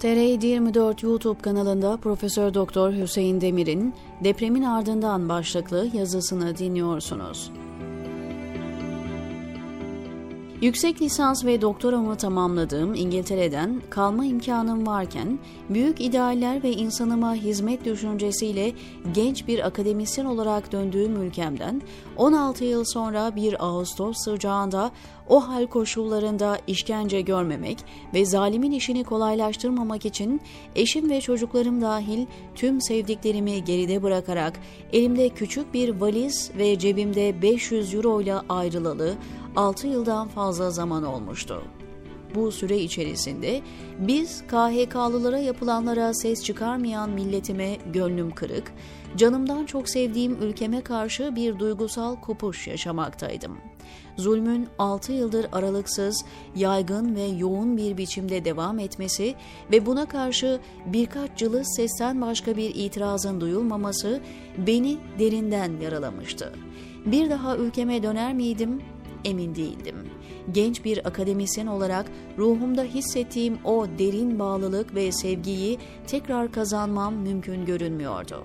TR 24 YouTube kanalında Profesör Doktor Hüseyin Demir'in Depremin Ardından başlıklı yazısını dinliyorsunuz. Yüksek lisans ve doktoramı tamamladığım İngiltere'den kalma imkanım varken büyük idealler ve insanıma hizmet düşüncesiyle genç bir akademisyen olarak döndüğüm ülkemden 16 yıl sonra bir Ağustos sıcağında o hal koşullarında işkence görmemek ve zalimin işini kolaylaştırmamak için eşim ve çocuklarım dahil tüm sevdiklerimi geride bırakarak elimde küçük bir valiz ve cebimde 500 euro ile ayrılalı 6 yıldan fazla zaman olmuştu. Bu süre içerisinde biz KHK'lılara yapılanlara ses çıkarmayan milletime gönlüm kırık, canımdan çok sevdiğim ülkeme karşı bir duygusal kopuş yaşamaktaydım. Zulmün 6 yıldır aralıksız, yaygın ve yoğun bir biçimde devam etmesi ve buna karşı birkaç cılız sesten başka bir itirazın duyulmaması beni derinden yaralamıştı. Bir daha ülkeme döner miydim emin değildim. Genç bir akademisyen olarak ruhumda hissettiğim o derin bağlılık ve sevgiyi tekrar kazanmam mümkün görünmüyordu.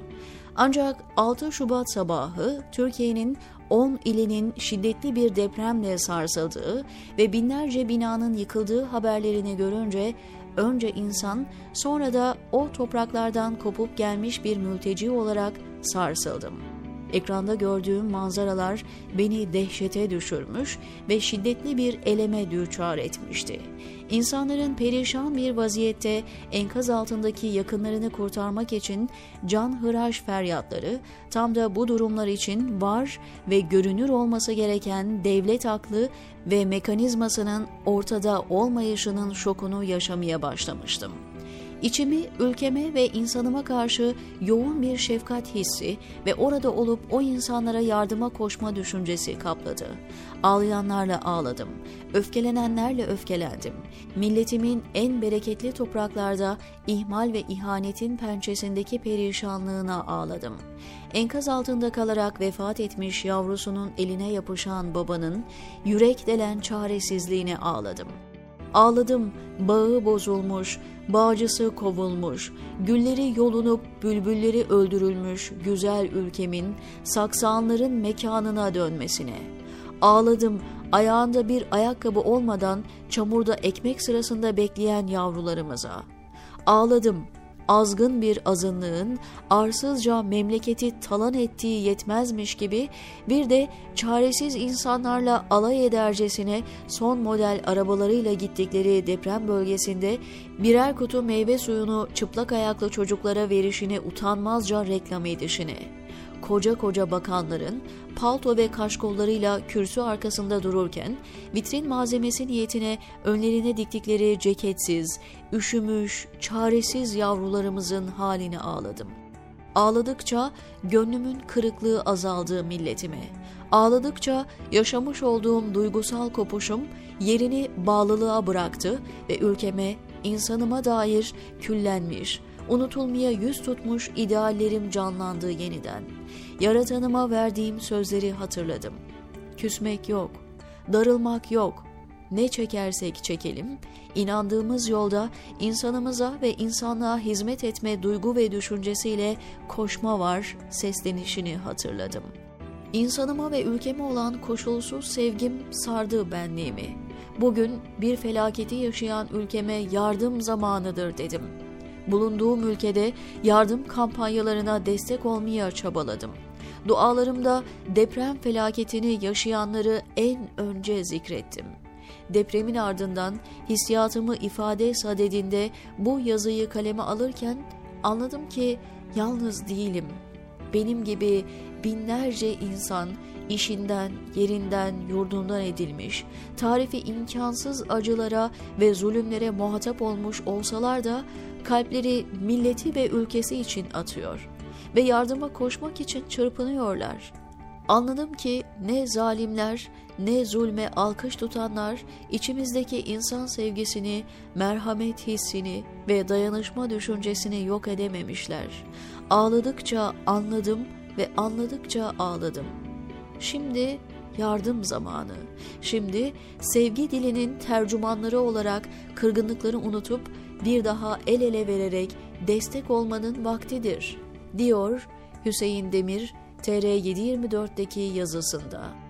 Ancak 6 Şubat sabahı Türkiye'nin 10 ilinin şiddetli bir depremle sarsıldığı ve binlerce binanın yıkıldığı haberlerini görünce önce insan sonra da o topraklardan kopup gelmiş bir mülteci olarak sarsıldım.'' Ekranda gördüğüm manzaralar beni dehşete düşürmüş ve şiddetli bir eleme düçar etmişti. İnsanların perişan bir vaziyette enkaz altındaki yakınlarını kurtarmak için can hıraş feryatları tam da bu durumlar için var ve görünür olması gereken devlet aklı ve mekanizmasının ortada olmayışının şokunu yaşamaya başlamıştım. İçimi ülkeme ve insanıma karşı yoğun bir şefkat hissi ve orada olup o insanlara yardıma koşma düşüncesi kapladı. Ağlayanlarla ağladım, öfkelenenlerle öfkelendim. Milletimin en bereketli topraklarda ihmal ve ihanetin pençesindeki perişanlığına ağladım. Enkaz altında kalarak vefat etmiş yavrusunun eline yapışan babanın yürek delen çaresizliğine ağladım.'' Ağladım, bağı bozulmuş, bağcısı kovulmuş, gülleri yolunup bülbülleri öldürülmüş güzel ülkemin saksanların mekanına dönmesine. Ağladım, ayağında bir ayakkabı olmadan çamurda ekmek sırasında bekleyen yavrularımıza. Ağladım, azgın bir azınlığın arsızca memleketi talan ettiği yetmezmiş gibi bir de çaresiz insanlarla alay edercesine son model arabalarıyla gittikleri deprem bölgesinde birer kutu meyve suyunu çıplak ayaklı çocuklara verişini utanmazca reklam edişini koca koca bakanların palto ve kaşkollarıyla kürsü arkasında dururken vitrin malzemesi niyetine önlerine diktikleri ceketsiz, üşümüş, çaresiz yavrularımızın halini ağladım. Ağladıkça gönlümün kırıklığı azaldığı milletime, ağladıkça yaşamış olduğum duygusal kopuşum yerini bağlılığa bıraktı ve ülkeme, insanıma dair küllenmiş, unutulmaya yüz tutmuş ideallerim canlandı yeniden. Yaratanıma verdiğim sözleri hatırladım. Küsmek yok, darılmak yok. Ne çekersek çekelim, inandığımız yolda insanımıza ve insanlığa hizmet etme duygu ve düşüncesiyle koşma var seslenişini hatırladım. İnsanıma ve ülkeme olan koşulsuz sevgim sardı benliğimi. Bugün bir felaketi yaşayan ülkeme yardım zamanıdır dedim.'' Bulunduğum ülkede yardım kampanyalarına destek olmaya çabaladım. Dualarımda deprem felaketini yaşayanları en önce zikrettim. Depremin ardından hissiyatımı ifade sadedinde bu yazıyı kaleme alırken anladım ki yalnız değilim. Benim gibi binlerce insan işinden, yerinden, yurdundan edilmiş, tarifi imkansız acılara ve zulümlere muhatap olmuş olsalar da kalpleri milleti ve ülkesi için atıyor ve yardıma koşmak için çırpınıyorlar. Anladım ki ne zalimler ne zulme alkış tutanlar içimizdeki insan sevgisini, merhamet hissini ve dayanışma düşüncesini yok edememişler. Ağladıkça anladım ve anladıkça ağladım. Şimdi yardım zamanı. Şimdi sevgi dilinin tercümanları olarak kırgınlıkları unutup bir daha el ele vererek destek olmanın vaktidir, diyor Hüseyin Demir TR724'deki yazısında.